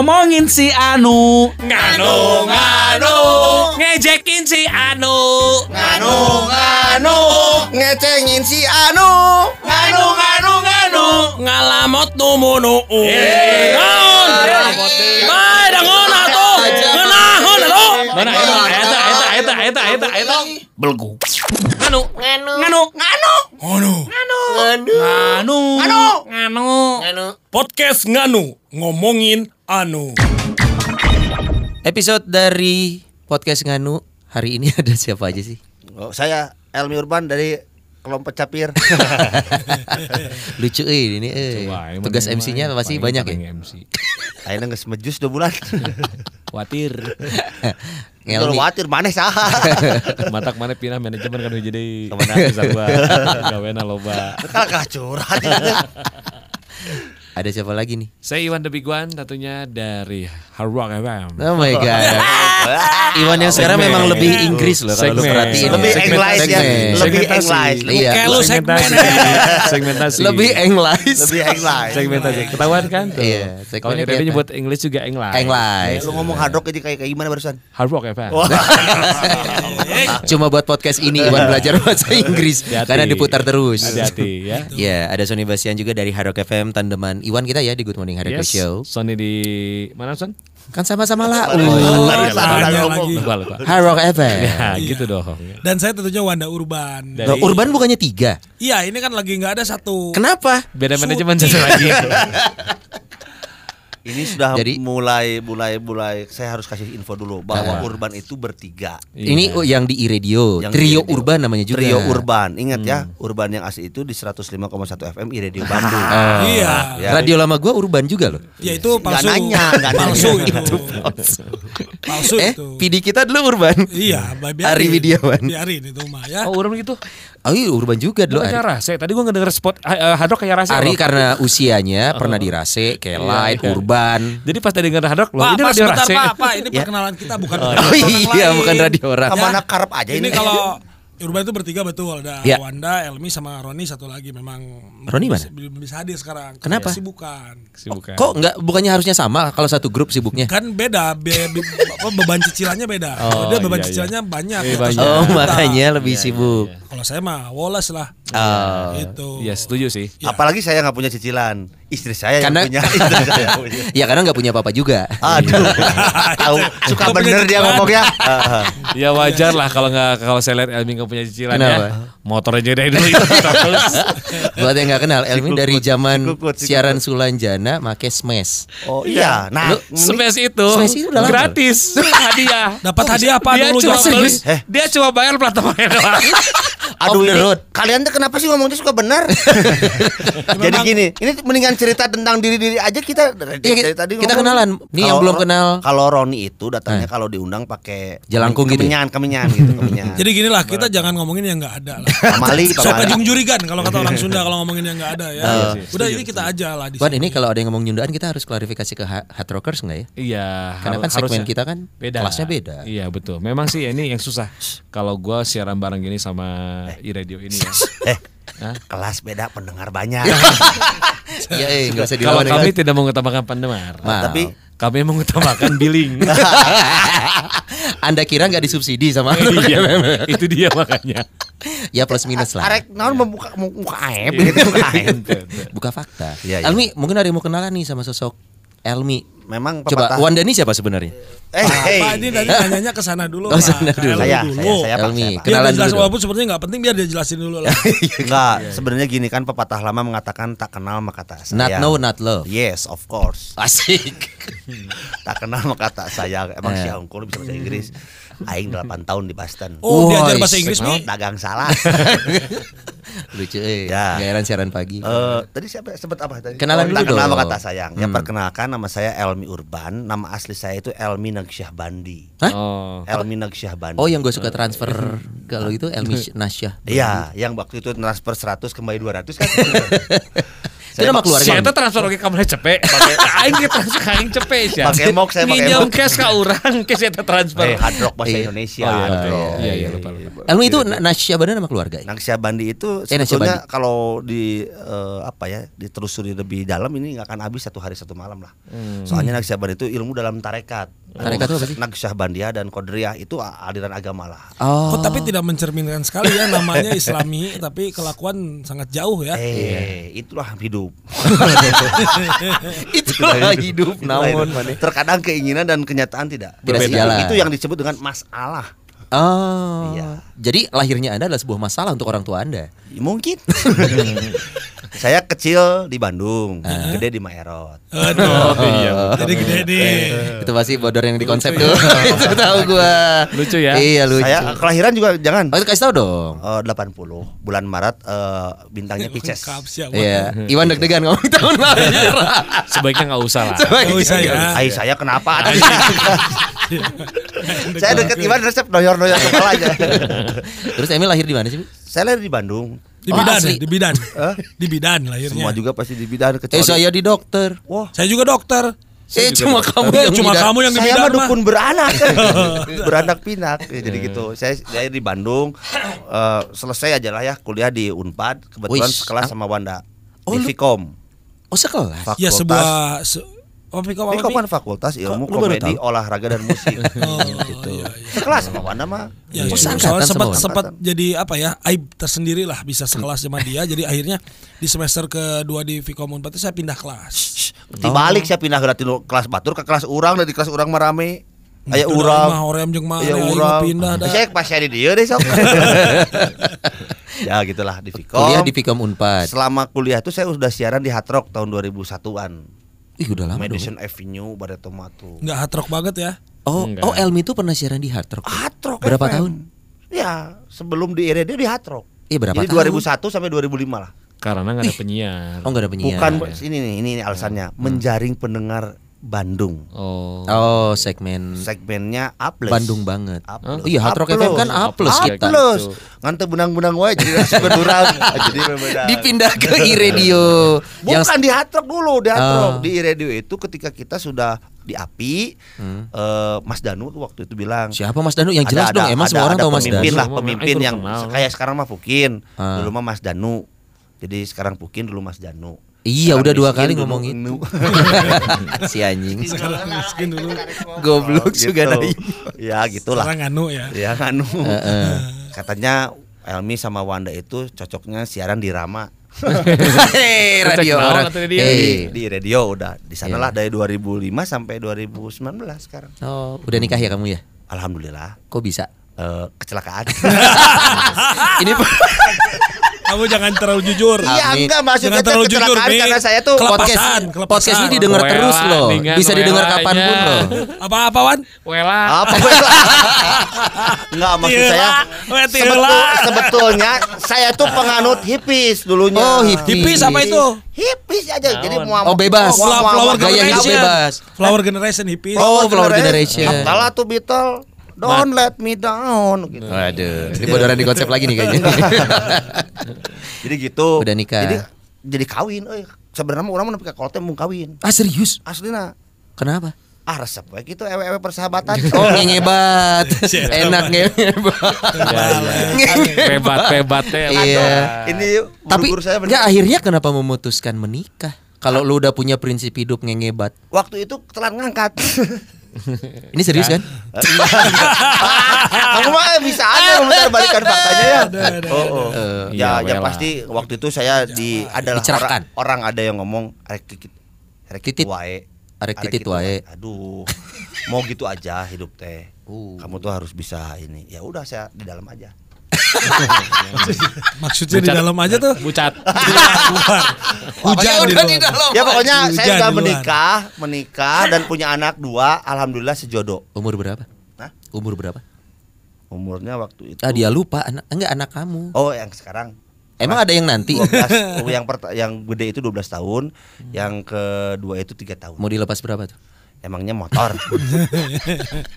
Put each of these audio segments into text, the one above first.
ngomongin si Anu. Nganu nganu. Ngejekin si Anu. Nganu nganu. Ngecengin si Anu. Nganu nganu nganu. Ngalamot numunu Eh. Naon Bae dangon atuh. Ngeunahun atuh. Mana eta eta eta eta eta eta Belgu. Anu nganu. Nganu. Nganu Anu nganu. Anu Anu. Anu nganu. Podcast Nganu. Ngomongin Anu. Episode dari podcast Nganu hari ini ada siapa aja sih? Oh, saya Elmi Urban dari kelompok capir. Lucu eh ini eh. Tugas MC-nya pasti banyak ya. MC Akhirnya nggak semejus dua bulan. Khawatir. Kalau Ngelmi. khawatir maneh saha Matak mana pindah manajemen kan jadi Ke mana? Sarua Gawena loba. Kalau kacurat Ada siapa lagi nih? Saya Iwan The Big One Tentunya dari Hard Rock FM Oh my god. Iwan yang sekarang Segmen. memang lebih Inggris loh kalau lu perhatiin. Lebih English ya. Lebih Segmentasi. English Iya. Kayak lu segmen Segmentasi Lebih English. Lebih English Segmentasi Ketahuan kan tuh Iya, Kalau kelihatan. nyebut English juga English English. Lu ngomong hard rock jadi kayak kayak gimana barusan? Hard Rock FM Cuma buat podcast ini Iwan belajar bahasa Inggris karena diputar terus. Hati-hati ya Ya, ada Sony Bastian juga dari Harok FM tandeman Iwan kita ya di Good Morning Harok Yes, Show. Sony di mana Son? Kan sama-sama lah. Oh, ngomong. lagi. Lupa lupa Harok FM. Ya gitu dong Dan saya tentunya Wanda Urban. Dari- Loh, Urban bukannya tiga? Iya, ini kan lagi nggak ada satu. Kenapa? Beda manajemen satu lagi Ini sudah Jadi- mulai mulai mulai saya harus kasih info dulu bahwa Urban itu bertiga. Ini oh, yang di iRadio, Yang Trio di radio. Urban namanya juga. Trio Urban. Ingat ya, Urban yang asli itu di 105,1 FM iRadio Bandung. Oh. Iya. Ya. Radio lama gua Urban juga loh. Ya itu palsu. nanya, nggak palsu nanya. itu. palsu eh, itu. PD kita dulu Urban. Iya, biarin. Ari Widiawan. Biarin itu mah ya. Oh urban gitu Oh iya Urban juga dulu. Bukan rase Tadi gua ngedenger spot uh, Hard Rock kayak rase Ari loh. karena usianya pernah di Rase, kayak Iya, Light, iya. Urban. Jadi pas tadi denger Hard Rock loh Pak, Ini Pak, radio sebentar rase Pak, Pak, ini perkenalan kita bukan Oh iya, lain. bukan radio orang. Ke mana karep aja Ini ini? kalau Urban itu bertiga betul ada Ya. Wanda, Elmi sama Roni satu lagi memang Roni mana? bisa- belum bisa hadir sekarang. Kenapa? Kesibukan. Sibukan. Kok nggak bukannya harusnya sama kalau satu grup sibuknya? Kan beda, be- be- beban cicilannya beda. Oh, dia beban iya, iya. cicilannya banyak. Iya, di atas banyak. Oh, makanya lebih sibuk. Kalau saya mah woles lah. Oh. Gitu. Iya setuju sih Apalagi saya nggak punya cicilan. Istri saya yang Karena- punya. Istri saya yang punya. Ya karena nggak punya apa-apa juga. Aduh. Tahu suka bener dia ngomongnya. Ya wajar lah kalau nggak kalau saya lihat Elmi nggak punya cicilan Kenapa? ya. Motor aja dari dulu. Buat yang nggak kenal, Elmi dari zaman siaran Sulanjana make smash. Oh iya. Nah, Lu- Smash itu Smash itu udah gratis hadiah. Dapat hadiah apa dia dulu cuma beli, Eh. dia cuma bayar platformnya doang. Aduh ini road. kalian tuh kenapa sih ngomongnya suka benar? Jadi gini, ini mendingan cerita tentang diri-diri aja kita dari, Iya, dari tadi kita ngomong. kenalan. Nih yang belum kenal. Kalau Roni itu datangnya kalau diundang pakai Jalangkung gitu ya? kemenyan, kemenyan gitu, kemenyan. Jadi gini lah, kita jangan ngomongin yang nggak ada lah. Pamali, Sok jurigan kalau kata orang Sunda kalau ngomongin yang nggak ada ya. Udah ini kita aja lah di sini. ini kalau ada yang ngomong nyundaan kita harus klarifikasi ke ha- hard rockers nggak ya? Iya. Karena kan segmen kita kan kelasnya beda. Iya betul. Memang sih ini yang susah. Kalau gua siaran bareng gini sama i-radio ini ya. Eh, kelas beda pendengar banyak. Iya, eh, usah Kalau kami tidak mengutamakan pendengar, Maaf. Tapi kami mengutamakan billing. Anda kira nggak disubsidi sama Iya, FM? itu dia makanya. Ya plus minus lah. arek naon membuka muka aib gitu muka aib. Buka fakta. Iya, iya. Elmi, mungkin ada yang mau kenalan nih sama sosok Elmi. Memang Coba. Wanda ini siapa sebenarnya? Eh, Pak, hey. Pak, ini tadi nanyanya ke sana dulu. Oh, Pak. sana Ke dulu. Elmi Saya, dulu. saya, saya, Pak, Elmi, saya, Pak. Biar kenalan dia jelasin, dulu. walaupun sepertinya nggak penting biar dia jelasin dulu lah. Enggak, sebenarnya gini kan pepatah lama mengatakan tak kenal maka tak sayang. Not know, not love. Yes, of course. Asik. tak kenal maka tak sayang. Emang Eh. si Hongkong bisa bahasa Inggris. Aing 8 tahun di Boston. Oh, Wah, diajar bahasa is- Inggris nih. Dagang salah. Lucu eh. Ya. Gairan siaran pagi. Eh, tadi siapa sebut apa tadi? Kenalan tak dulu kenal dong. maka tak sayang. Ya Hmm. perkenalkan nama saya Elmi Urban, nama asli saya itu Elmi Nagsyah Bandi. Hah? Oh. Elmi Nagsyah Bandi. Oh, yang gue suka transfer kalau itu Elmi Nasyah. Iya, yang waktu itu transfer 100 kembali 200 kan. Itu nama keluarga. Eta transfer oke ka mana cepet. Aing ge transfer aing cepet sia. Pakai mok, saya pakai Minjem mok. cash ka urang, cash eta transfer. Eh, hard rock bahasa Iya. Indonesia. Oh, iya, iya, iya, iya, lupa, lupa. Itu Na- Nasyabana nama keluarga. ya? Naksabandi itu Eh, sebetulnya kalau di eh, apa ya ditelusuri lebih dalam ini nggak akan habis satu hari satu malam lah. Soalnya Naksabandi itu ilmu dalam tarekat. Tarekat itu apa sih? Naksabandiyah dan Qadiriyah itu aliran agama lah. Oh. Kok tapi tidak mencerminkan sekali ya namanya Islami tapi kelakuan sangat jauh ya. Eh, itulah hidup. Itulah hidup Itulah namun hidup. mana. Terkadang keinginan dan kenyataan tidak Tidak sejalan. Itu yang disebut dengan masalah. Oh. Iya. Jadi lahirnya Anda adalah sebuah masalah untuk orang tua Anda. Mungkin. Saya kecil di Bandung, gede di Maerot. Aduh. iya. Jadi gede nih. Itu pasti bodor yang di konsep tuh. itu tahu gua. Lucu ya? Iya lucu. Saya kelahiran juga jangan. Oh, itu kasih tahu dong. Eh, 80 bulan Maret eh, bintangnya Pisces. Iya, Iwan deg-degan ngomong tahun lahir. Sebaiknya nggak usah lah. Nggak usah ya. Ay, saya kenapa? saya deket Iwan resep noyor-noyor kepalanya. Terus Emil lahir di mana sih? Bu? Saya lahir di Bandung. Di Oh, bidan, asli. di bidan. Di bidan lahirnya. Semua juga pasti di bidan kecuali Eh saya di dokter. Wah, Saya juga dokter. Eh cuma kamu Eh, yang cuma bidan. kamu yang di saya bidan mah mah. dukun beranak. beranak pinak. Ya, jadi gitu. Saya saya di Bandung eh, selesai aja lah ya kuliah di Unpad kebetulan Wih, sekelas sama Wanda. Oh, di Vkom. Oh sekelas. Fakultas. Ya sebuah se apa Piko, apa, Vkom Pi? kan fakultas ilmu baru komedi, tahu? olahraga dan musik. Oh, gitu. iya, iya. Sekelas sama Wanda mah. Ya, Oh, ya, seangkatan soalnya sempat sempat jadi apa ya aib tersendiri lah bisa sekelas sama dia jadi akhirnya di semester kedua di Vkom Unpad itu saya pindah kelas. Dibalik saya pindah tinu kelas batur ke kelas urang dan di kelas urang mah rame. Aya urang. mah orem jeung aing urang. pindah dah. Saya pas saya di dieu deh sok. ya gitulah di Vkom. Kuliah di Vkom Unpad. Selama kuliah itu saya udah siaran di Hard Rock tahun 2001-an. Ih udah lama dong. Madison Avenue Barreto Matu. Nggak hard rock banget ya. Oh, Enggak. oh Elmi itu pernah siaran di Hard Rock. Hard Rock Berapa FM. tahun? Ya, sebelum di radio di Hard Rock. Iya berapa Jadi tahun? 2001 sampai 2005 lah. Karena nggak ada penyiar. Oh enggak ada penyiar. Bukan ini nih, ini nih alasannya menjaring pendengar Bandung. Oh. Oh segmen Segmennya A plus. Bandung banget. A Oh, iya Hard Rock FM kan A plus A kita. plus. Ngante benang-benang wae jadi rasa berurang. jadi berbeda. Dipindah ke iRadio yang Bukan di Hard Rock dulu, di Hard Oh. Rock. Di radio itu ketika kita sudah di API, eh, Mas Danu waktu itu bilang siapa Mas Danu yang jelas dong. Emang semua orang ada tahu Mas pemimpin Danu. lah, pemimpin yang kayak sekarang mah Pukin. Ah. Dulu mah Mas Danu. Jadi sekarang Pukin dulu Mas Danu. Iya, Sekarang udah dua kali dulu ngomong itu. si anjing. Sekarang miskin dulu. Goblok Gitu. juga naik. Ya gitulah. Sekarang anu ya. Ya Anu. Heeh. Katanya Elmi sama Wanda itu cocoknya siaran di Rama. Radio orang. Di radio udah. Di sanalah Iya. dari 2005 sampai 2019 sekarang. Oh, udah nikah ya kamu ya? Alhamdulillah. Kok bisa? Eh, kecelakaan. Ini Kamu jangan terlalu jujur. Iya enggak maksudnya Jangan terlalu jujur, Mi. karena saya tuh Kelepasan, podcast kelepasan. podcast ini didengar Wela, terus loh. Bisa didengar kapan pun loh. Apa-apa Wan? Wela. apa Enggak maksud Tila, saya sebetul- sebetulnya saya tuh penganut hipis dulunya. Oh, hipis. Hipis apa itu? Hipis aja. Jadi mau Oh, bebas. mau- mau- Flower mau- Gaya hidup bebas. Flower generation hippies. Oh, Flower Generation. Apalah tuh Beatle. Don't let me down gitu. Waduh, ini bodoran di konsep lagi nih kayaknya. Jadi gitu. Udah nikah. Jadi jadi kawin euy. Sebenarnya mah urang mah nepi ka kolot teh mau kawin. ah serius? Aslina Kenapa? ah resep we gitu ewe-ewe persahabatan. Oh ngebat, enak ngebat. Pebat pebat teh. Iya. Ini Tapi saya bener. akhirnya kenapa memutuskan menikah? Kalau lu udah punya prinsip hidup ngebat, waktu itu telat ngangkat. ini serius kan? Kamu mah bisa aja memutar balikan faktanya ya. Oh, oh. Eh, ya, iya, yang wela. pasti waktu itu saya di adalah orang, orang ada yang ngomong arek titit arek Titit. wae. Arek titit wae. Aduh. Mau gitu aja hidup teh. Uh. Kamu tuh harus bisa ini. Ya udah saya di dalam aja. Maksudnya di dalam aja tuh. Bucat. Hujan Ya di udah luar. di dalam. Ya pokoknya Hujan saya sudah menikah, menikah dan punya anak dua, alhamdulillah sejodoh. Umur berapa? Hah? Umur berapa? Umurnya waktu itu Ah dia lupa anak enggak anak kamu. Oh, yang sekarang Emang ada yang nanti 12 yang perta- yang gede itu 12 tahun, yang kedua itu tiga tahun. mau dilepas berapa tuh? Emangnya motor.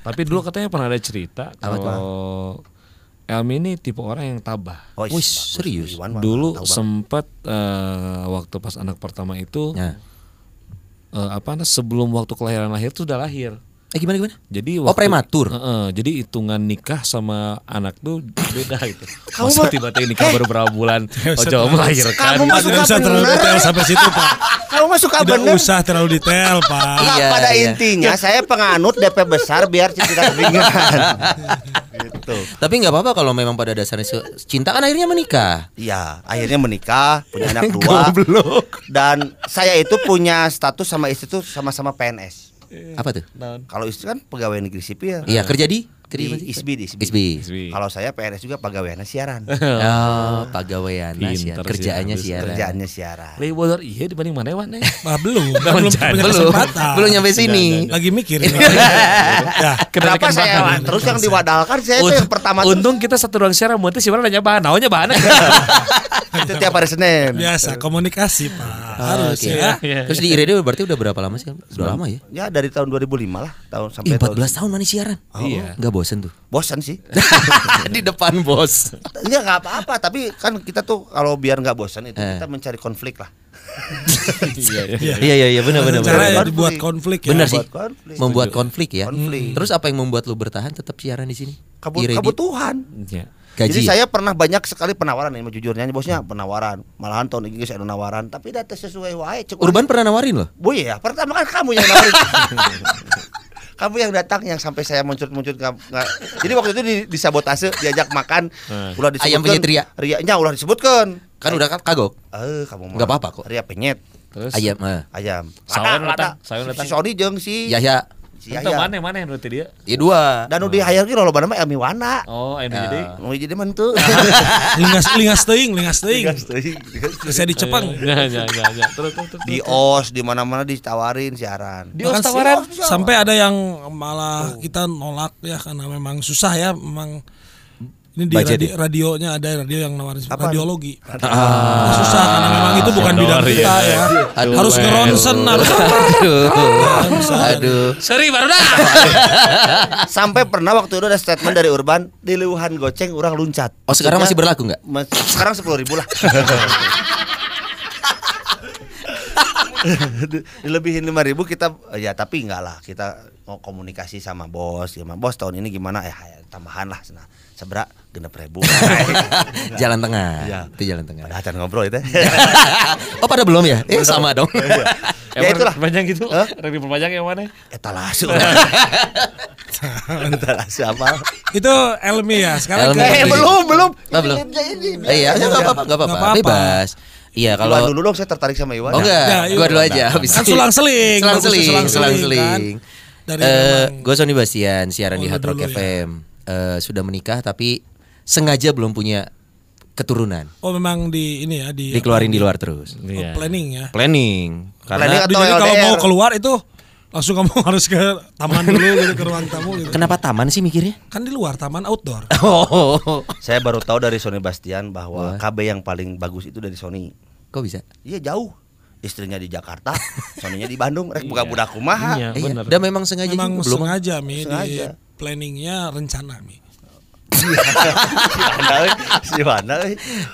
Tapi dulu katanya pernah ada cerita kalau Elmi ini tipe orang yang tabah. Oh, Wih, bagus. serius? Iwan Dulu sempat eh, waktu pas anak pertama itu Nah. eh, apa nah, sebelum waktu kelahiran lahir tuh udah lahir. Eh gimana gimana? Jadi Oh, prematur? Heeh, jadi hitungan nikah sama anak tuh beda gitu. Kamu Masa tiba-tiba nikah baru berapa bulan, oh jauh melahirkan. Kamu suka usah terlalu bener. detail sampai situ pak. Kamu mah suka Tidak bener. usah terlalu detail pak. Nah, Iya, pada iya. intinya saya penganut DP besar biar tidak kebingungan. gitu. Tapi nggak apa-apa kalau memang pada dasarnya cinta kan akhirnya menikah. Iya, akhirnya menikah, punya anak dua. Dan saya itu punya status sama istri tuh sama-sama PNS. Apa tuh? Kalau istri kan pegawai negeri sipil. Iya kerja di kerja Di? ISBI, di ISBI. ISBI. Isbi. Kalau saya PNS juga pegawai siaran. Oh, pegawaian ya. Pinter sih, Kerjaannya siaran. Kerjaannya siaran. Lebih bodor iya dibanding mana wan Ah, belum, belum punya Belum, kesempatan. belum nyampe sini. Lagi mikir. ya. Kenapa saya terus yang diwadalkan saya itu yang pertama. Untung kita satu ruang siaran, sih orang nanya bahan, naunya bahan. itu tiap hari Senin. Biasa komunikasi pak. Harus Oke. ya. Terus di radio berarti udah berapa lama sih? Udah lama ya? Ya dari tahun 2005 lah, tahun sampai tahun 14 tahun mana siaran? Iya. Nggak bosen tuh. bosan sih. di depan bos. Ya nggak apa-apa, tapi kan kita tuh kalau biar nggak bosan itu Eh. kita mencari konflik lah. Iya, iya. Iya iya iya benar benar. Cara benar. ya dibuat konflik ya. Benar sih. Buat konflik. Membuat konflik ya. Konflik. Terus apa yang membuat lu bertahan tetap siaran di sini? Kabut, Di radio? kebutuhan. Iya. Gaji. Jadi saya pernah banyak sekali penawaran nih, jujurnya bosnya penawaran. Malahan tahun ini saya ada nawaran, tapi data sesuai wae. cek Urban pernah nawarin loh. Bu ya, pertama kan kamu yang nawarin. kamu yang datang yang sampai saya muncul-muncul nggak- Jadi waktu itu di, disabotase diajak makan, Hmm. ulah disebutkan. Ayam penyet ria. Rianya ulah disebutkan. Kan udah kan kagok. Eh, kamu mah. Nggak apa-apa kok. Ria penyet, Terus Ayam mah. ayam. Sawan Ada, datang, Si- datang. Si Sony jeung si Yahya. Si Itu Yaya. mana mana yang berarti dia? Ya dua. Dan udah hayang ki loba nama Elmi Wana. Oh, ini jadi. Mau jadi mentu. Lingas lingas teuing, lingas teuing. Saya di Cepang. Ya, ya, ya, ya. Terus, terus, terus. di OS di mana-mana ditawarin siaran. Di os tawaran. Sampai ada yang malah kita nolak ya karena memang susah ya memang ini di radi- radionya ada radio yang nawarin Apa? radiologi. Ah. Susah karena memang itu bukan bidang kita ya. ya. Aduh, harus ngeronsen harus Aduh. Aduh. Sorry baru dah. Sampai pernah waktu itu ada statement dari Urban di Luhan goceng orang luncat. Oh sekarang masih berlaku nggak? mas- sekarang sepuluh ribu lah. Dilebihin lima ribu kita ya tapi enggak lah kita mau komunikasi sama bos gimana bos tahun ini gimana eh ya, tambahan lah nah seberak genep ribu Jalan tengah. Iya. Itu jalan tengah. Padahal can ngobrol itu oh pada belum ya? Eh sama dong. ya itulah Panjang gitu. Hah? Regi perpanjang yang mana? etalase etalase apa itu Elmi ya. Sekarang Elmi. ke- eh belum belum belum. Ini, Eh, Iya, nggak apa-apa, nggak apa-apa. Bebas. Iya, kalau kalau dulu dong saya tertarik sama Iwan Oh enggak, Ya, gua dulu aja habis. Kan selang-seling, Selang bagusnya seling, selang selang-seling, seling. kan. Dari Eh, memang- gue Sony Bastian, siaran Oh, di Hard Rock dulu ya. Eh, sudah menikah tapi sengaja belum punya keturunan. Oh memang di ini ya di Dikeluarin di luar terus. oh, Iya. planning ya. Planning. Planning Karena atau Jadi kalau mau keluar itu langsung kamu harus ke taman dulu gitu ke ruang tamu gitu. kenapa taman sih mikirnya? Kan di luar taman outdoor. Oh, Saya baru tahu dari Sony Bastian bahwa Wah. KB yang paling bagus itu dari Sony. kok bisa? Iya jauh. Istrinya di Jakarta, Sonynya di Bandung. Rek buka budak kumaha. Iya, iya. benar. Dan memang sengaja Memang juga, belum. sengaja mi Sengaja. Planningnya rencana mi.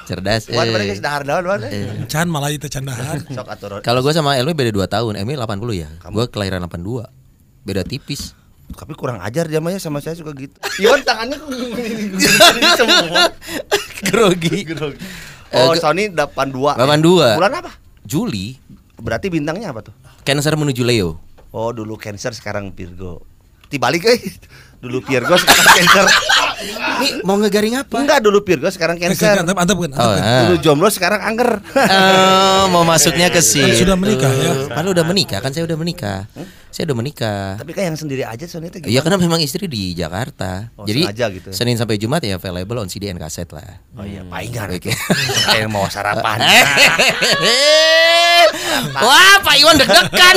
Cerdas. Eh. Eh. Can malah itu candahan. Sok atur. Kalau gue sama Elmi beda 2 tahun, Elmi 80 ya. Gue kelahiran 82. Beda tipis. Tapi kurang ajar dia mah ya sama saya suka gitu. Iwan tangannya semua. Grogi. Oh, Eh, Sony 82. 82. Bulan apa? Juli, Berarti bintangnya apa tuh? Cancer menuju Leo. Oh, dulu Cancer sekarang Virgo. Dibalik euy. Dulu Virgo sekarang Cancer. Nih mau ngegaring apa? Enggak, dulu Virgo sekarang Cancer. Antep antep kan. Oh, antep kan. ah. Dulu jomblo sekarang angger. Oh, mau masuknya ke sini. Kan sudah menikah, ya? Padahal udah menikah kan saya udah menikah. Saya udah menikah. Tapi kan yang sendiri aja Sony itu Iya karena memang istri di Jakarta. Oh, Jadi gitu. Senin sampai Jumat ya available on CD and kaset lah. Oh iya, palingan. Oke. Kayak mau sarapan. Wah, Pak Iwan deg-degan.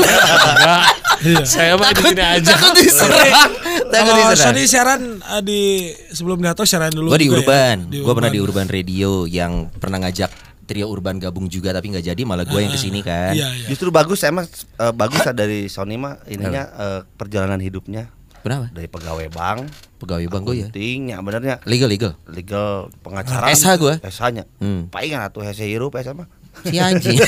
Iya. Saya mah di takut, sini aja. takut diserang. Takut Kalau diserang. Sony siaran eh, di sebelum Dato siaran dulu. Gue di ya? Urban. Di Gue pernah di Urban Radio yang pernah ngajak trio Urban gabung juga tapi nggak jadi malah gue yang ke sini kan. Iya, iya. Justru bagus saya mah eh, bagus dari Sony mah ininya eh, perjalanan hidupnya. Kenapa? dari pegawai bank Pegawai bank gue ya. pentingnya benernya Legal legal. legal pengacara SH gua. SH-nya Hmm. palingan atuh hese hirup SH mah Si anjing.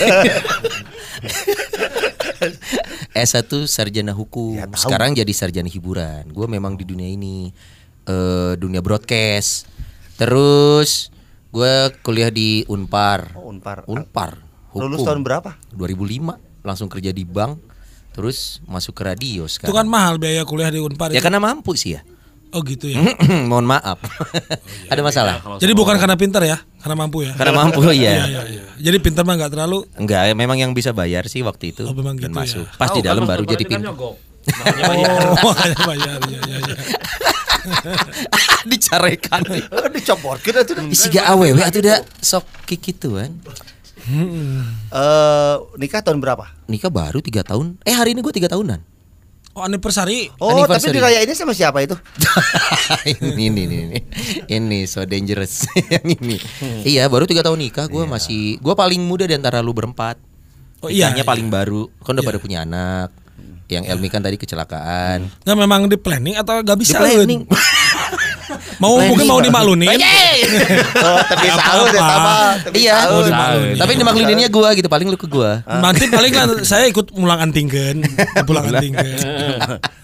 S1 sarjana hukum. Ya, tahu. Sekarang jadi sarjana hiburan. Gue memang di dunia ini eh dunia broadcast. Terus gue kuliah di Unpar. oh unpar Unpar. lulus Hukum. tahun berapa 2005 langsung kerja di bank terus masuk ke radio Itu sekarang. kan mahal biaya kuliah di Unpar Ya itu. karena mampu sih ya. Oh gitu ya. Mohon maaf. Ada masalah? Jadi bukan karena pintar ya, karena mampu ya. Karena mampu Iya, ya. iya, iya. Jadi pintar mah nggak terlalu. Enggak, memang yang bisa bayar sih waktu itu Oh, memang dan gitu ya. masuk. Pas di dalam baru jadi pintar. nyogok. Oh, makanya bayar. Iya, iya, iya. Dicarekan. Dicopot kita tuh Isi gak awewe atau udah sok gitu kan. eh nikah tahun berapa Nikah baru tiga tahun. Eh hari ini gue tiga tahunan. Oh anniversary. oh tapi Anniversary. dirayainnya sama siapa itu ini, ini, ini, ini, ini so dangerous yang ini. Iya baru tiga tahun nikah. Gue masih, gue paling muda di antara lu berempat. Oh, iya, Nikahnya iya. paling baru. Kan udah pada punya anak. Yang Elmi kan tadi kecelakaan. Nah memang di planning atau gak Di bisa? planning. Mau mungkin mau dimaklumin. oh tapi sahur ya sama tapi Iya. Tapi dimakluminnya gue gitu. Paling lu ke gue. Nanti paling kan saya ikut mulang antingkeun, pulang antingkeun.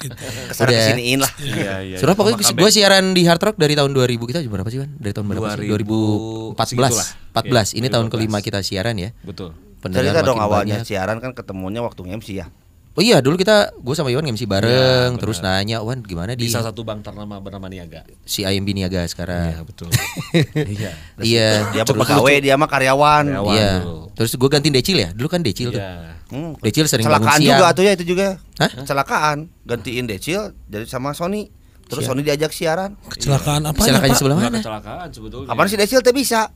Gitu. ke sana Udah. kesiniin lah Iya, iya. Sudah pokoknya gue siaran di Hard Rock dari tahun 2000 kita berapa sih kan? Dari tahun berapa sih? 2000 segitulah. 2014. 14. Ini Iya, tahun 2014. kelima kita siaran ya. Betul. Pendengar cerita dong awalnya banyak. siaran kan ketemunya waktu MC ya Oh iya, dulu kita gue sama Iwan MC bareng, terus nanya, "Wan, gimana Di salah satu bank ternama bernama Niaga. si IMB Niaga Iya, sekarang?" betul. Iya. Iya. dia pegawai dia mah karyawan Karyawan. Iya. dulu. Terus gue gantiin Decil ya. Dulu kan Decil tuh. Iya. Hmm, Decil sering bangun kecelakaan siang. juga tuh ya itu juga Hah? kecelakaan gantiin Decil jadi sama Sony terus Sony diajak siaran Kecelakaan apa? Kecelakaannya Pak? sebelah Enggak mana? kecelakaan sebetulnya. kapan sih Decil teh bisa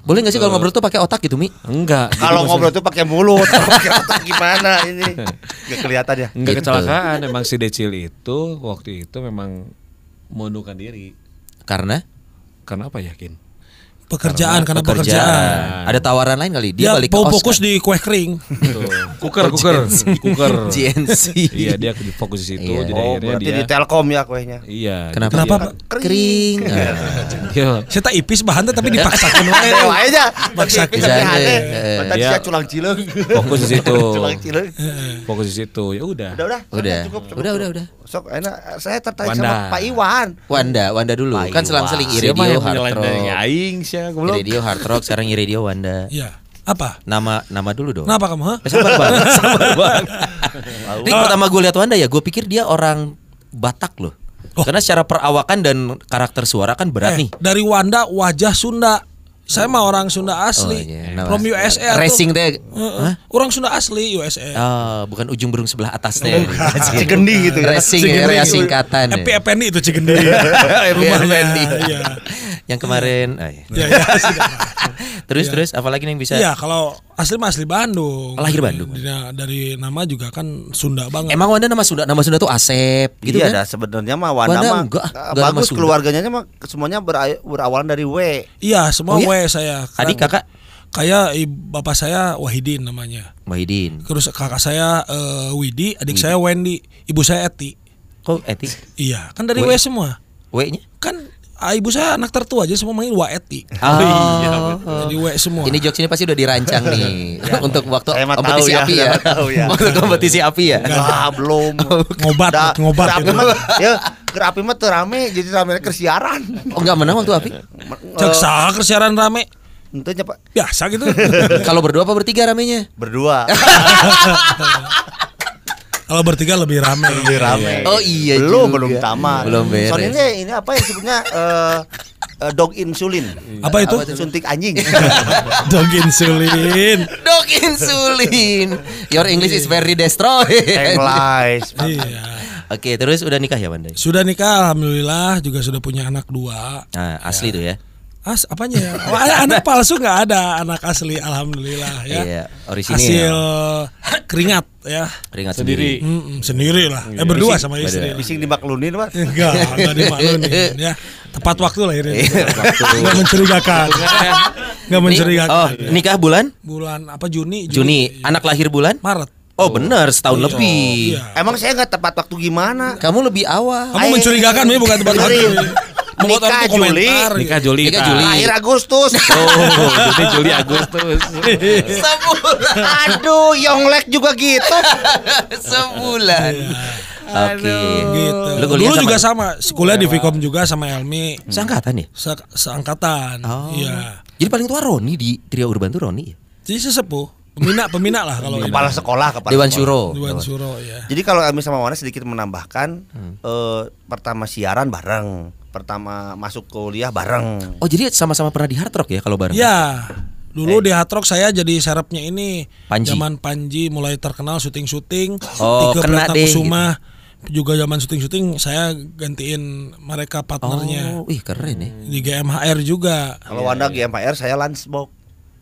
Boleh gak sih kalau ngobrol tuh pakai otak gitu, Mi? Enggak. kalau ngobrol tuh pakai mulut pakai otak gimana ini nggak kelihatan ya Enggak Gitu. kecelakaan, emang si Decil itu waktu itu memang mengundurkan diri. Karena Karena apa yakin? Pekerjaan karena pekerjaan. Ada tawaran lain kali. Dia Dia balik ke mau Oscar. fokus di kue kering. Kuker, kuker, kuker. GNC. Iya, dia di fokus di situ. Iya. Jadi oh akhirnya berarti dia di Telkom ya kuenya Iya. Kenapa? Kenapa, dia-? Kering. Nah. Dia Saya tak ipis bahan teh tapi dipaksakan wae. Wae aja eh, aneh. eh. Tadi Dia- saya culang cileung fokus di situ. culang cileung Fokus di situ. Ya udah. udah udah Udah. cukup, cukup, Udah, udah, udah. sok enak saya tertarik sama Pak Iwan Wanda, Wanda dulu. Kan selang-seling Iwan. iradio Siapa yang dari aing sih goblok. Iradio hard rock sekarang iradio Wanda. Iya. Apa? Nama nama dulu dong. Kenapa kamu? ha? Eh, Sabar banget, sabar banget. Ini pertama gue lihat Wanda ya, gue pikir dia orang Batak loh. Oh. Karena secara perawakan dan karakter suara kan berat Eh, nih. dari Wanda wajah Sunda. Saya mah orang Sunda asli. Oh, iya. Nama- From USA. Racing teh. Heeh. Orang Sunda asli USA. Oh, bukan ujung burung sebelah atas teh. Cigendi gitu ya Racing Cigendi. area singkatan. ya. Epi Ependi itu Cigendi. Rumahnya. Effendi. Iya. Yang kemarin. ah, iya. Ya, ya, sudah. Terus terus apalagi yang bisa? Iya, kalau asli mah asli Bandung. Lahir Bandung. Dari, dari nama juga kan Sunda banget. Emang Wanda nama Sunda, nama Sunda tuh Asep gitu iya kan? dah sebenarnya mah Wanda, Wanda mah enggak, ah, enggak nama bagus Sunda. keluarganya mah semuanya bera- berawalan dari W Iya, semua Oh, iya? W saya. Adik kakak Kayak i- bapak saya Wahidin namanya. Wahidin. Terus kakak saya eh, Widi, adik saya Wendy, ibu saya Eti. Kok Eti? Iya, kan dari W. W semua. W-nya? Kan ah, ibu saya anak tertua aja semua manggil Wa Eti. Oh, iya. Jadi semua. Ini jokes ini pasti udah dirancang nih untuk waktu kompetisi tahu ya, api ya. tahu ya. Waktu kompetisi api ya. ah belum ngobat, Da- ngobat gerapi gitu. mah ya gerapi mah teu rame jadi rame kersiaran Oh enggak menang waktu api? Cek sah kersiaran rame. Itu nya Pak Biasa gitu. Kalau berdua apa bertiga ramenya? berdua Kalau bertiga lebih rame. lebih rame Oh iya belum juga. belum tamat Belum beres. soalnya ini, ini apa yang sebutnya eh, eh, dog insulin Apa itu? suntik anjing Dog insulin. Dok insulin. Your English is very destroyed. English Iya. Oke, terus udah nikah ya Wanda? Sudah nikah alhamdulillah juga sudah punya anak dua. Nah, asli tuh ya. As apanya ya? Oh, anak palsu nggak ada, anak asli alhamdulillah ya. Iya, orisinil. Hasil keringat ya. Keringat Sendiri. sendiri. Lah. Eh berdua Bising- sama istri. bising dimaklumin Pak Enggak, enggak dimaklumin ya. Tepat waktu lah ini. Iya, Enggak mencurigakan. Enggak mencurigakan. Oh, nikah bulan? Bulan apa Juni? Juni. Anak lahir bulan? Maret. Oh benar setahun Iya. lebih. Iya. Emang saya nggak tepat waktu gimana? Kamu lebih awal. Kamu mencurigakan ini bukan tempat waktu. Membuat orang Nikah tuh komentar. gitu. Nikah Juli. Nikah. Juli. Akhir Agustus. Oh, jadi Juli Agustus. Aduh, Yonglek juga gitu. Sebulan. Oke. Gitu. Lu kuliah Dulu juga sama- sama, kuliah di Vkom juga sama Elmi. Seangkatan ya? Se- seangkatan. Oh. Iya. Jadi paling tua Roni di Trio Urban tuh Roni ya? Jadi sesepuh, pembina pembina lah kalau Kepala sekolah, kepala Dewan. Syuro. Dewan Suro ya. Jadi kalau kami sama Wana sedikit menambahkan Hmm. eh, pertama siaran bareng, pertama masuk kuliah bareng. Oh jadi sama-sama pernah di Hard Rock ya kalau bareng? Ya. Dulu di Hard Rock saya jadi serapnya ini Panji. zaman Panji mulai terkenal syuting-syuting Oh, Tike kena deh, Pratnakusuma juga zaman syuting-syuting saya gantiin mereka partnernya Oh, ih keren ya. di GMHR juga. Kalau Wanda GMPR saya Lansbox.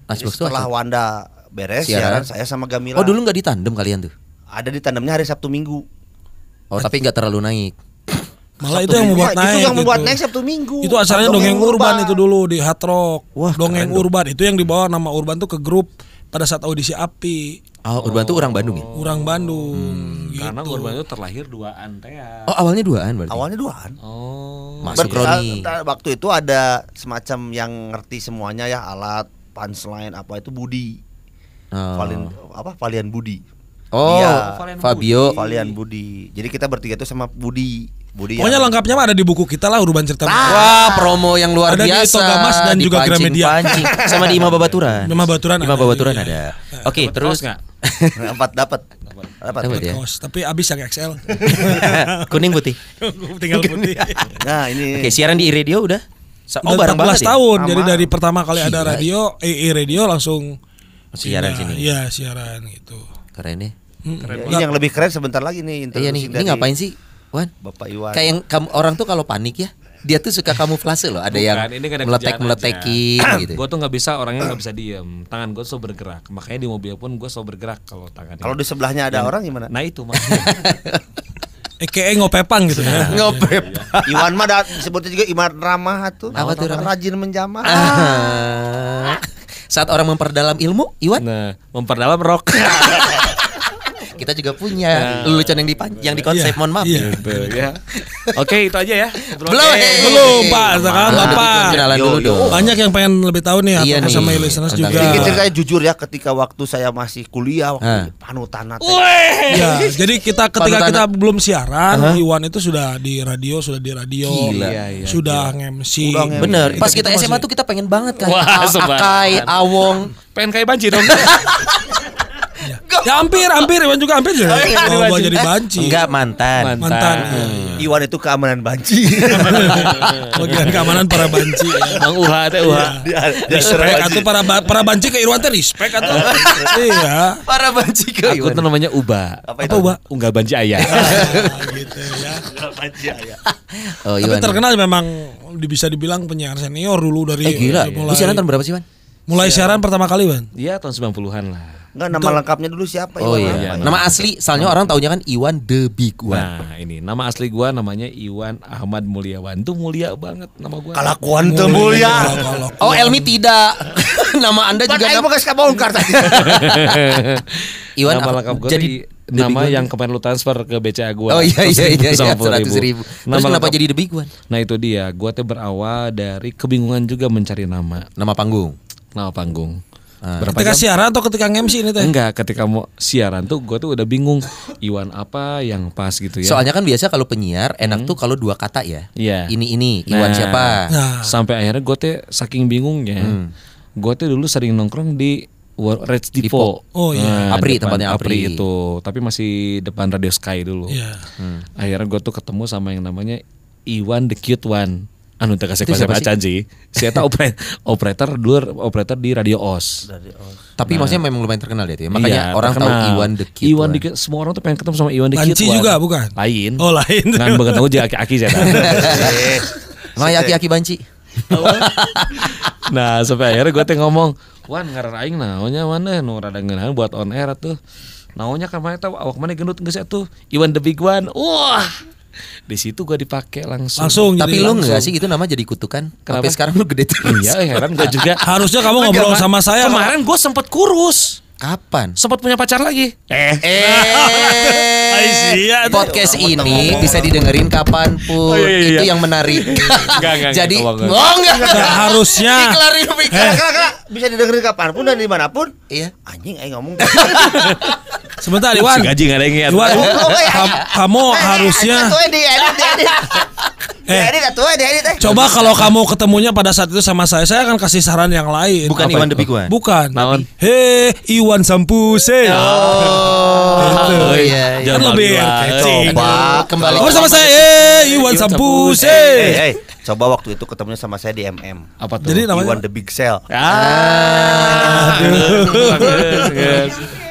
Lunchbox tuh setelah? Wanda beres Siaran. siaran, saya sama Gamila. Oh dulu nggak ditandem kalian tuh? ada di tandemnya hari Sabtu Minggu. Oh tapi nggak terlalu naik. Malah Sabtu itu yang membuat naik. Itu yang membuat gitu. naik Sabtu Minggu. Itu acaranya dongeng, urban. itu dulu di Hard Rock. Wah, dongeng keren dong. urban itu yang dibawa nama urban tuh ke grup pada saat audisi API Oh, Urban tuh orang Bandung ya? orang Bandung. gitu. Karena Urban itu terlahir duaan teh. ya. Oh awalnya duaan berarti? Awalnya duaan. Oh. Masuk Roni. Waktu itu ada semacam yang ngerti semuanya ya alat punchline apa itu Budi. Oh. Valian apa Valian Budi. Oh, Iya. Fabio. Valian Budi. Jadi kita bertiga itu sama Budi. Budi. Pokoknya yang- lengkapnya mah ada di buku kita lah urban cerita. Wah, promo yang luar Ada di biasa. Togamas dan juga Gramedia. Sama di Ima Babaturan. Ima Babaturan Ima ada, Babaturan iya. ada. Oke, Dapat terus kaos nggak? dapat dapat. Dapat. Dapat ya. Kaos, tapi abis yang XL. kuning putih. Tinggal putih. Nah, ini Oke, siaran di radio udah. Sa- Oh, Udah bareng 14 banget ya? tahun. Jadi dari pertama kali ada radio, EE radio langsung Siaran sini. Iya, siaran gitu. Keren ya. Hmm. ini yang lebih keren sebentar lagi nih Iya nih, ini ngapain sih, Wan? Bapak Iwan. Kayak yang kamu orang tuh kalau panik ya, dia tuh suka kamuflase loh. Ada yang Bukan, ini nggak ada meletek meletekin gitu. Gue tuh nggak bisa orangnya nggak bisa diem. Tangan gue selalu bergerak. Makanya di mobil pun gue selalu bergerak kalau tangannya. Kalau di sebelahnya ada orang gimana? Nah itu makanya. EKE ngopepang gitu ya. Ngopep. Iwan mah da- disebutnya juga Iwan Ramah tuh. Apa tuh, Ramah? Rajin menjamah. Ah. Saat orang memperdalam ilmu, Iwan, nah memperdalam rok. kita juga punya lelucon yang di yang di konsep. Iya, Mohon maaf. iya. Gitu, ya. Oke itu aja ya. Belum, eh. Belum, Pak. Sekarang Bapak. Kenalan Yo, dulu yo. dong. Banyak yang pengen lebih tahu nih Iya atau nih, sama listeners juga. Sedikit Iya. ceritanya jujur ya ketika waktu saya masih kuliah waktu panutan. Ya, jadi kita ketika kita belum siaran, Iwan itu sudah di radio, sudah di radio, Gila. Iya, iya, sudah nge-MC. Bener, pas Kita kita SMA tuh kita pengen banget kan. Akai, Awong Pengen kayak banci dong. Ya hampir, hampir Iwan juga hampir jadi. Oh, gua jadi banci. Enggak mantan Mantan. iya, iya. Iwan itu keamanan banci. Bagian keamanan para banci. ya. Bang Uha teh Uha. Respect atau para para banci ke Irwan teh respect atau. Iya. Para banci ke Aku tuh namanya Uba. Apa Apa, Mbak? Unggah banci ayah. Ah, gitu ya. Oh, Tapi Iwan. terkenal memang bisa dibilang penyiar senior dulu dari Eh gila, mulai, lu siaran tahun berapa sih, Wan? mulai siaran pertama kali, Ban. Iya tahun 90-an lah. Enggak nama lengkapnya dulu siapa Oh Iwan? iya. iya, Nama asli, soalnya orang taunya kan Iwan the Big One. Nah ini nama asli gua namanya Iwan Ahmad Mulyawan. Tuh mulia banget nama gua. Kalakuan teu mulia. Oh, Elmi tidak. nama Anda juga Juga nama geus kabongkar tadi. Iwan nama lengkap gua jadi The nama yang kemarin lu transfer ke BCA gua. Oh iya iya iya, iya 190.000. 100 ribu. Terus Nama kenapa lengkap- jadi The Big One? Nah itu dia, gua teh berawal dari kebingungan juga mencari nama, Nama panggung. nama panggung. Ah. Berapa ketika jam? siaran atau ketika nge-MC ini teh? Enggak, ketika mau siaran tuh gua tuh udah bingung Iwan apa yang pas gitu ya. Soalnya kan biasa kalau penyiar enak tuh kalau dua kata ya. Iya. Ini ini Iwan Nah, siapa? Nah. Sampai akhirnya gue teh saking bingungnya, Hmm. gue teh dulu sering nongkrong di Red Depot. Depot. Oh, iya. Apri, depan tempatnya Apri. itu, tapi masih depan Radio Sky dulu. Iya. Hmm. Akhirnya gue tuh ketemu sama yang namanya Iwan the Cute One. Anu teh kasih konsep siapa sih? Saya tahu operator, operator dulu operator di Radio OS. Tapi maksudnya memang lumayan terkenal dia tuh ya. Makanya Iya, orang tahu terkenal. Iwan the Cute. Iwan the Cute- semua orang tuh pengen ketemu sama Iwan the Banci One. juga, bukan? Lain. Oh, lain. Ngan banget tahu jadi aki-aki saya tahu. Eh, Emang ya aki-aki banci. nah sampai akhirnya gue teh ngomong wan ngaran aing naonnya mana nu rada ngeunaheun buat on air tuh naonnya kan mana tahu awak mana gendut geus tuh Iwan the Big One wah di situ gue dipakai langsung Langsung Tapi jadi lu langsung. enggak sih itu nama jadi kutukan? Kenapa? Sampai sekarang lu gede terus. iya heran gue juga Harusnya kamu ngobrol sama saya. kemarin gue sempet kurus Kapan? Sempat punya pacar lagi. Eh. Eh, podcast ini bisa didengerin kapan pun. Oh, iya, iya, Itu iya. yang menarik. Enggak, enggak, Jadi, enggak, enggak. oh enggak. Nggak harusnya. Kala. bisa didengerin kapan pun dan di mana pun. Iya. Anjing, aing ngomong. Sebentar Iwan. Gaji nggak ada yang ingat. Iwan, eh. kamu harusnya Eh. edit, atuh di edit. eh. coba kalau kamu ketemunya pada saat itu sama saya, saya akan kasih saran yang lain. Bukan Apa Iwan Big One. Bukan. Naon? Hei, Iwan Sampuse. Oh, iya. iya. Kan lebih. Coba. Kembali Kamu sama saya, eh Iwan Sampuse. Eh, eh, coba waktu itu ketemunya sama saya di MM. Apa tuh? Jadi namanya Iwan the Big Cell. Ah.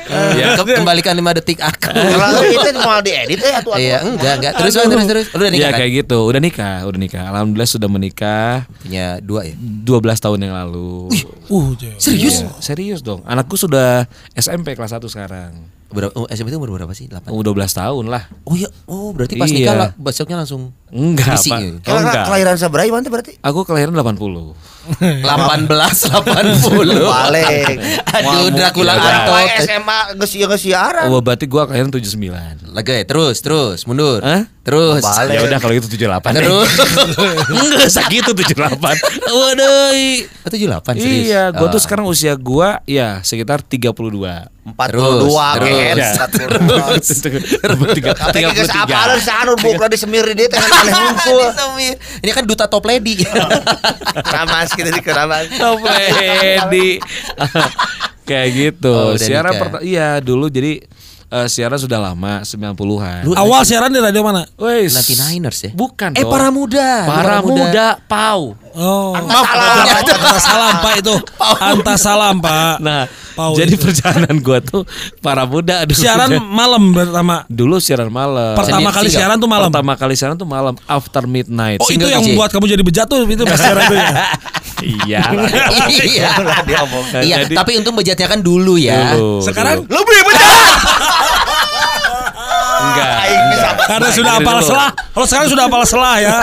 Ya. Ke- Kembalikan 5 detik aku. Kalau itu mau diedit eh atuh atuh. Iya, enggak, enggak. Terus terus terus. Lu udah nikah Iya kan? kayak gitu. Udah nikah, udah nikah. Alhamdulillah sudah menikah Punya dua ya? 12 tahun yang lalu. Uh, Jay. Serius? Iya, serius dong. Anakku sudah SMP kelas 1 sekarang. Berapa oh, SMP itu umur berapa sih? 8. Oh, 12 tahun lah. Oh iya, oh berarti pas Iya. nikah lah, besoknya langsung Enggak, Pak. ya? Oh, enggak. kelahiran Iwan teh berarti? Aku kelahiran 80. 18 80. Balik. Aduh, Dracula Anto. SMA geus ieu geus siaran. Oh, berarti gua kelahiran 79. Lagi ya, terus terus mundur. Hah? Terus. Ya udah kalau gitu 78. Terus. Enggak segitu 78. Waduh. Oh, 78 serius. Iya, gua Oh. tuh sekarang usia gua ya sekitar 32. 42 Terus, KN. 42. Tiga- Tapi geus 33. apa lu sanu bukra disemir di dieu teh aneh hungkul. Ini kan duta top lady. Ramas kita di keramas. Top lady. Kayak gitu. Oh, siaran nikah. perta- iya dulu jadi eh, siaran sudah lama 90-an. Lu- Awal siaran di radio mana? Wes. Nanti Niners ya? Bukan Eh dong. para muda. Para muda pau. Oh, salam. Anta salam Pak itu. Anta salam Pak. Nah, Pau jadi itu. perjalanan gua tuh para muda dulu. Siaran malam pertama. dulu siaran malam. Pertama kali single. siaran tuh malam. Pertama kali siaran tuh malam after midnight. Oh itu Single yang DJ. membuat kamu jadi bejat tuh itu siaran tuh ya. iya. iya. Iya, Jadi- tapi untung bejatnya kan dulu ya. Dulu, Sekarang dulu. Bener. Enggak. Karena sudah apal selah. Kalau sekarang sudah apal selah ya.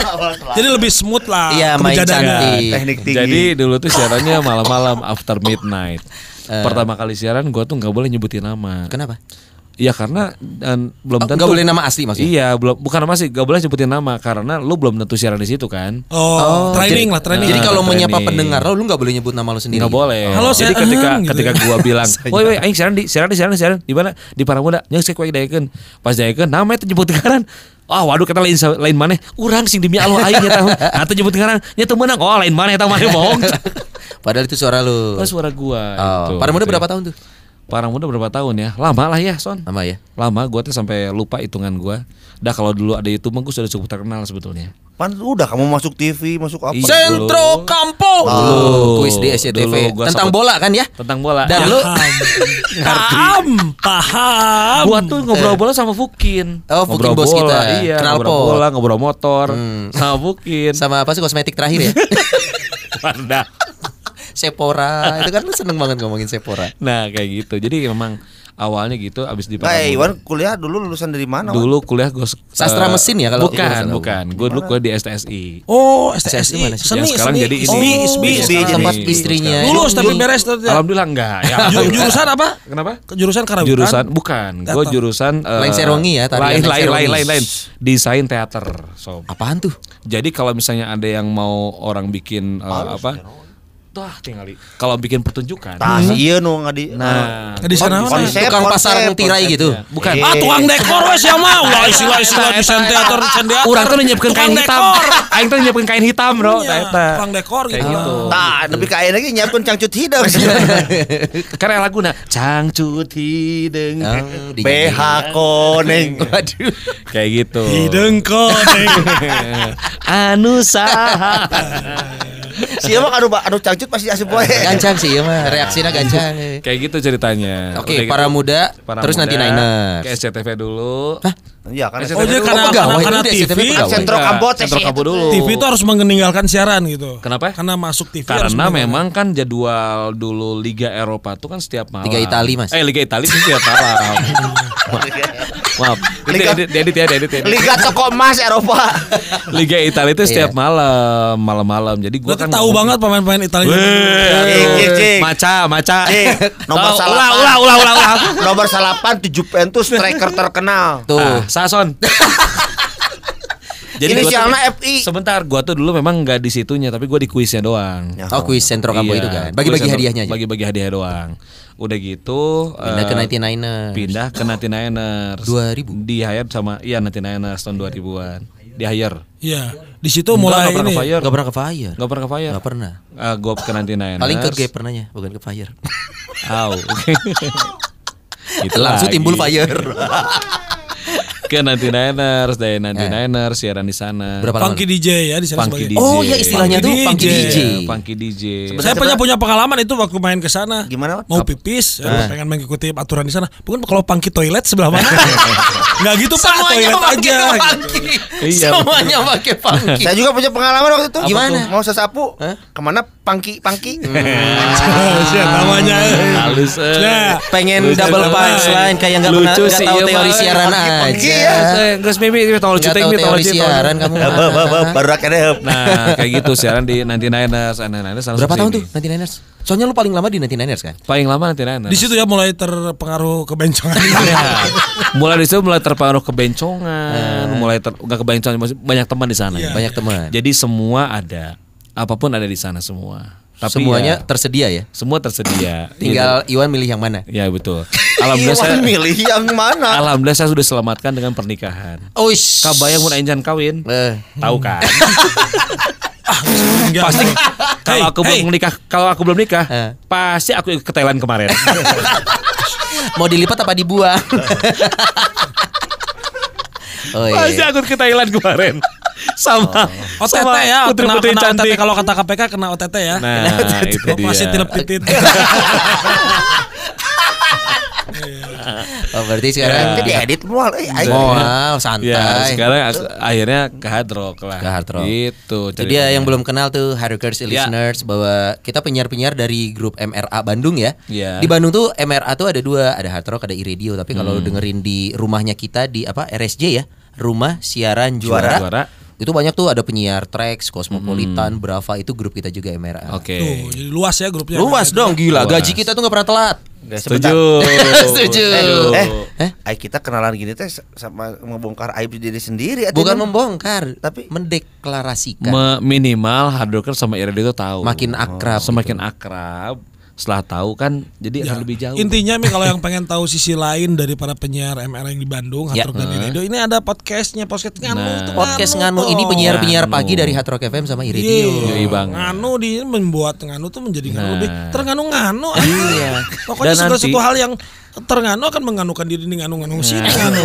Jadi lebih smooth lah. Iya, main cantik. Teknik tinggi. Jadi dulu tuh siarannya malam-malam after midnight. Eh. Pertama kali siaran gua tuh nggak boleh nyebutin nama. Kenapa? Iya karena dan belum Oh, tentu nggak boleh nama asli maksudnya? Iya, belum bukan nama sih, gak boleh sebutin nama karena lu belum tentu siaran di situ kan. Oh, training jadi- lah, training. Jadi Nah, kalau menyapa training. pendengar lo, lu nggak boleh nyebut nama lo sendiri. Nggak boleh. Halo, Jadi saya- ketika gitu ketika ya. gua bilang, "Woi, woi, aing siaran di siaran di siaran di siaran di mana? Di Paramuda." Nya saya kuek daekeun. Pas daekeun nama itu nyebut ngaran. Ah, waduh kata lain lain maneh. Urang sing demi Allah aing eta. Atuh nyebut ngaran. Nya teu meunang. Oh, lain maneh eta maneh bohong. Padahal itu suara lu. Oh, suara gua. Oh, itu, para muda gitu ya. berapa tahun tuh? Para muda berapa tahun ya? Lama lah ya, Son. Lama ya. Lama gua tuh sampai lupa hitungan gua. Dah kalau dulu ada YouTube mah gua sudah cukup terkenal sebetulnya. Pan udah kamu masuk TV, masuk apa? Iya. Sentro Kampung. Dulu. Dulu kuis di SCTV Dulu tentang sempet- bola kan ya? Tentang bola. Dan Ya, lu Paham, paham. Gua tuh ngobrol bola sama Fukin. Oh, Fukin Ngobrol bos bola, kita. Iya, Knalpot. ngobrol bola, ngobrol motor sama Fukin. sama apa sih kosmetik terakhir ya? Wardah. Sephora. Itu kan lu seneng banget ngomongin Sephora. Nah, kayak gitu. Jadi memang awalnya gitu abis di Nah. Iwan kuliah dulu lulusan dari mana? Wan? Dulu kuliah gue Sastra mesin ya kalau- Bukan, bukan. Gue dulu kuliah di STSI. Oh, STSI STSI. mana sih? Seni, sekarang seni, jadi ini. Oh, isbi. Iya, isbi, sekarang tempat jadi- istrinya. Lulus tapi beres tuh. ya. Alhamdulillah enggak. Ya, Ju- Jurusan apa? Kenapa? Jurusan karawitan. Jurusan bukan. Gue jurusan eh, Lain Serongi ya, tarian Lain lain lain lain lain lain. Desain teater, sob. Apaan tuh? Jadi kalau misalnya ada yang mau orang bikin eh, apa? Tuh, tinggali. Kalau bikin pertunjukan. Tah, si ieu nu ngadi. Nah, Di sana mana? konsep, Tukang pasar tirai gitu. bukan. Eh. Ah, tukang dekor wes ya mah. Ulah istilah istilah Eta, desain eta, teater, desain teater. Urang tuh nyiapkeun kain hitam. Aing tuh nyiapkeun kain hitam, Bro. Iya, Tah, eta. tukang dekor Kayak gitu. gitu. Tah, lebih kaya lagi nyiapkeun cangcut hidung. Karena laguna Cangcut hideng Oh, di- BH koneng. Waduh. Kayak gitu Hideng koneng. Anu saha Siapa anu anu cangcut pasti asup poe. Gancang sih ya mah, reaksinya gancang. Kayak gitu ceritanya Oke, para gitu, muda, para terus nanti muda, Niners. Ke SCTV dulu Iya kan. SCTV Oh, jadi karena- pegawai, karena- karena TV. Sentro Kabot, Sentro sih, itu. dulu TV itu harus meninggalkan siaran gitu. Kenapa? Karena masuk TV harus Karena memang kan jadwal dulu Liga Eropa tuh kan setiap malam Liga Itali, Mas. Eh Liga Itali kan setiap malam Maaf. Liga- edit, edit ya, edit ya. Liga toko emas Eropa. Liga Italia itu setiap Iya. malam, malam-malam. Jadi gua Berarti kan tahu banget pemain-pemain Italia. Maca, maca. Nomor salapan. ulah, ulah, ulah, ulah. Nomor salapan di Juventus striker terkenal. Tuh. Ah, Sason. gua Inisialnya FI. Sebentar, gua tuh dulu memang nggak di situnya, tapi gua di kuisnya doang. Ya. Oh kuis sentro kampo Iya, itu kan. Bagi-bagi hadiahnya aja. Bagi-bagi hadiah doang. Udah gitu Pindah ke eh, 99ers. Pindah ke 99ers. 2000. Di hire sama iya 99ers tahun 2000-an. Di hire. Iya. Di situ Enggak, mulai nggak pernah ini. ke fire. Gak pernah ke fire. Enggak pernah ke fire. Gak pernah. Ah, gua ke 99ers. Paling ke gap pernahnya, bukan ke fire. Au. Itu Langsung timbul fire. Ke 99ers, dari 99ers siaran di sana. Berapa lama? Funky DJ ya di sana Funky sebagai. DJ. Oh ya istilahnya tuh Funky funky DJ. DJ. Iya, Funky DJ. Saya punya punya pengalaman itu waktu main ke sana. Gimana? Mau pipis, ya, Ah. pengen mengikuti aturan di sana. Bukan kalau pangki toilet sebelah mana? Enggak gitu Pak, toilet aja. funky. Iya. Semuanya pakai funky. Saya juga punya pengalaman waktu itu. Gimana? Mau sesapu, ke mana? Pangki, pangki. Siapa namanya? Halus. eh. Nah, Pengen Lucu double banget. punchline kayak nggak pernah Lucu nggak tahu iya, teori siaran aja. ya. Eh, Geus mimi kita tahu Nggak cuting tahu teori siaran kamu. Baru akhirnya. Nah, kayak gitu siaran di 99ers, 99ers langsung Berapa tahun tuh sini. 99ers? Soalnya lu paling lama di 99ers kan? Paling lama 99ers. di situ ya mulai terpengaruh kebencongan. Ya, mulai di situ mulai terpengaruh kebencongan, mulai ter, enggak kebencongan, banyak teman di sana. Iya. Banyak teman. Jadi semua ada, apa pun ada di sana semua. Tapi Semuanya ya, tersedia ya. semua tersedia. Tinggal Iwan milih yang mana. Iya betul. Alhamdulillah saya, milih yang mana? alhamdulillah saya sudah selamatkan dengan pernikahan. Oh, ish. Kabayang mun aing jangan kawin, Eh, tahu kan? Enggak. pasti kalau Hey, aku hey. belum nikah, kalau aku belum nikah, Eh. pasti aku ke Thailand kemarin. mau dilipat apa dibuang? oh Pasti iya. aku ke Thailand kemarin. Sama OTT sama ya, kena, putri-putri kena OTT cantik. kalau kata KPK kena OTT ya. Nah, itu dia. Masih tilep titit. Oh berarti sekarang Jadi edit mual. Eh. Wow, Ya, santai. sekarang aku- akhirnya ke hard rock lah. Ke hard rock. Gitu. Itu dia yang belum kenal tuh Hardrockers Ya. listeners bahwa kita penyiar-penyiar dari grup MRA Bandung ya. Ya. Di Bandung tuh MRA tuh ada dua, ada Hard Rock, ada iRadio. Tapi kalau Hmm. dengerin di rumahnya kita di apa RSJ ya, Rumah Siaran Juara. Juara. Itu banyak tuh ada penyiar Trax, Cosmopolitan, Brava itu grup kita juga MRA. Hmm. Oke. Tuh, jadi luas ya grupnya. Luas dong gila, Luas. gaji kita tuh nggak pernah telat. Setuju. Setuju. Eh, Eh? eh, kita kenalan gini teh sama membongkar aib diri sendiri. Bukan membongkar, Tapi- mendeklarasikan. Me- minimal hard rocker sama Iradio itu tahu. Makin akrab Semakin akrab. Setelah tahu kan jadi Ya, akan lebih jauh. Intinya mi kalau yang pengen tahu sisi lain dari para penyiar MR yang di Bandung, Ya. Hard Rock dan di radio, ini ada podcastnya, podcast nganu Nah. itu Podcast Nganu Nganu tuh. ini penyiar-penyiar Nganu. pagi dari Hard Rock FM sama Iya, iRadio. Yoi, Bang. Nganu di membuat Nganu tuh menjadi Nganu Nah. lebih ternganu-nganu. Iya. Pokoknya segala sesuatu hal yang ternganu akan menganukan diri di nganu-nganu sini nganu.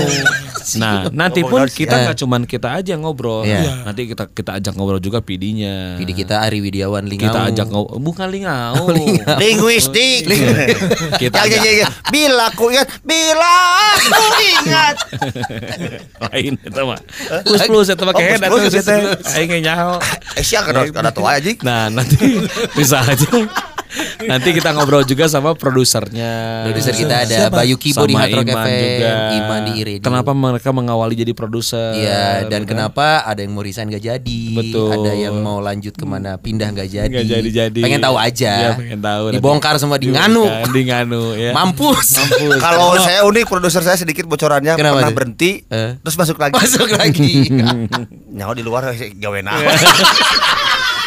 Nah, nanti pun kita nggak cuman kita aja yang ngobrol. Iya. Nanti kita kita ajak ngobrol juga PD-nya. Kita Ari Widiawan Lingau. kita ajak ngobrol bukan lingau. Linguistik. Kita ajak- jangan, jangan. Bila aku ingat, bila aku ingat. lain itu mah. Plus plus itu plus plus eta itu. Aing nyaho. Eh, siapa kada kada tua aja. Nah, nanti bisa aja. Nanti kita ngobrol juga sama produsernya. Produser kita ada Siapa? Bayu Kibo di Hard Rock Iman FM, juga. Iman di iRadio. Kenapa mereka mengawali jadi produser? Iya, dan kan? kenapa ada yang mau resign gak jadi, Betul. ada yang mau lanjut ke mana pindah gak jadi. Nggak jadi-jadi. Pengen tahu aja. Iya, pengen tahu. nanti. Dibongkar semua di nganu. Di nganu ya. Mampus. Mampus. Kalau saya unik produser saya sedikit bocorannya Kenapa pernah tuh? berhenti Eh. terus masuk lagi. Masuk lagi. Nyawa di luar gawe.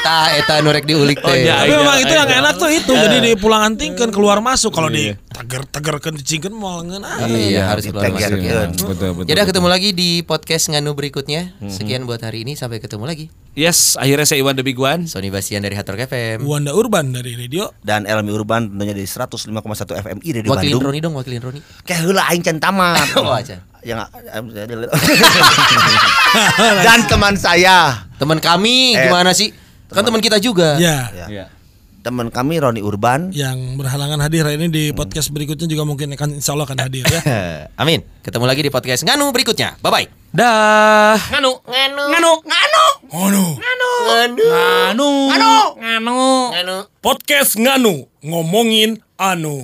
Tah eta nurek diulik Oh, teh. iya. Tapi Aing- memang itu yang aing- enak tuh itu. Jadi di pulang antingkeun keluar masuk kalau Iya. di tager-tagerkeun dicingkeun moal ngeun. Iya, harus keluar masuk. Iya. Betul, betul. Betul. ketemu lagi di podcast Nganu berikutnya. Mhm. Sekian buat hari ini sampai ketemu lagi. Yes, akhirnya saya Iwan The Big One. Sony Basian dari Rock FM. Wanda Urban dari radio. Dan Elmi Urban tentunya di 105,1 FMI Radio Wakilin Bandung. Roni dong, wakilin Roni. Kayak heula aing can tamat. Oh, aja. Yang dan teman saya, Teman kami Eh, gimana sih? Kan teman kita juga. Ya. ya, Iya. teman kami Roni Urban. Yang berhalangan hadir hari ini di podcast berikutnya juga mungkin akan insya Allah akan hadir ya. Amin. Ketemu lagi di podcast Nganu berikutnya. Bye bye. Dah. Nganu, nganu, Nganu, nganu, Ngono. nganu, nganu, nganu, nganu. nganu. Podcast Nganu ngomongin anu.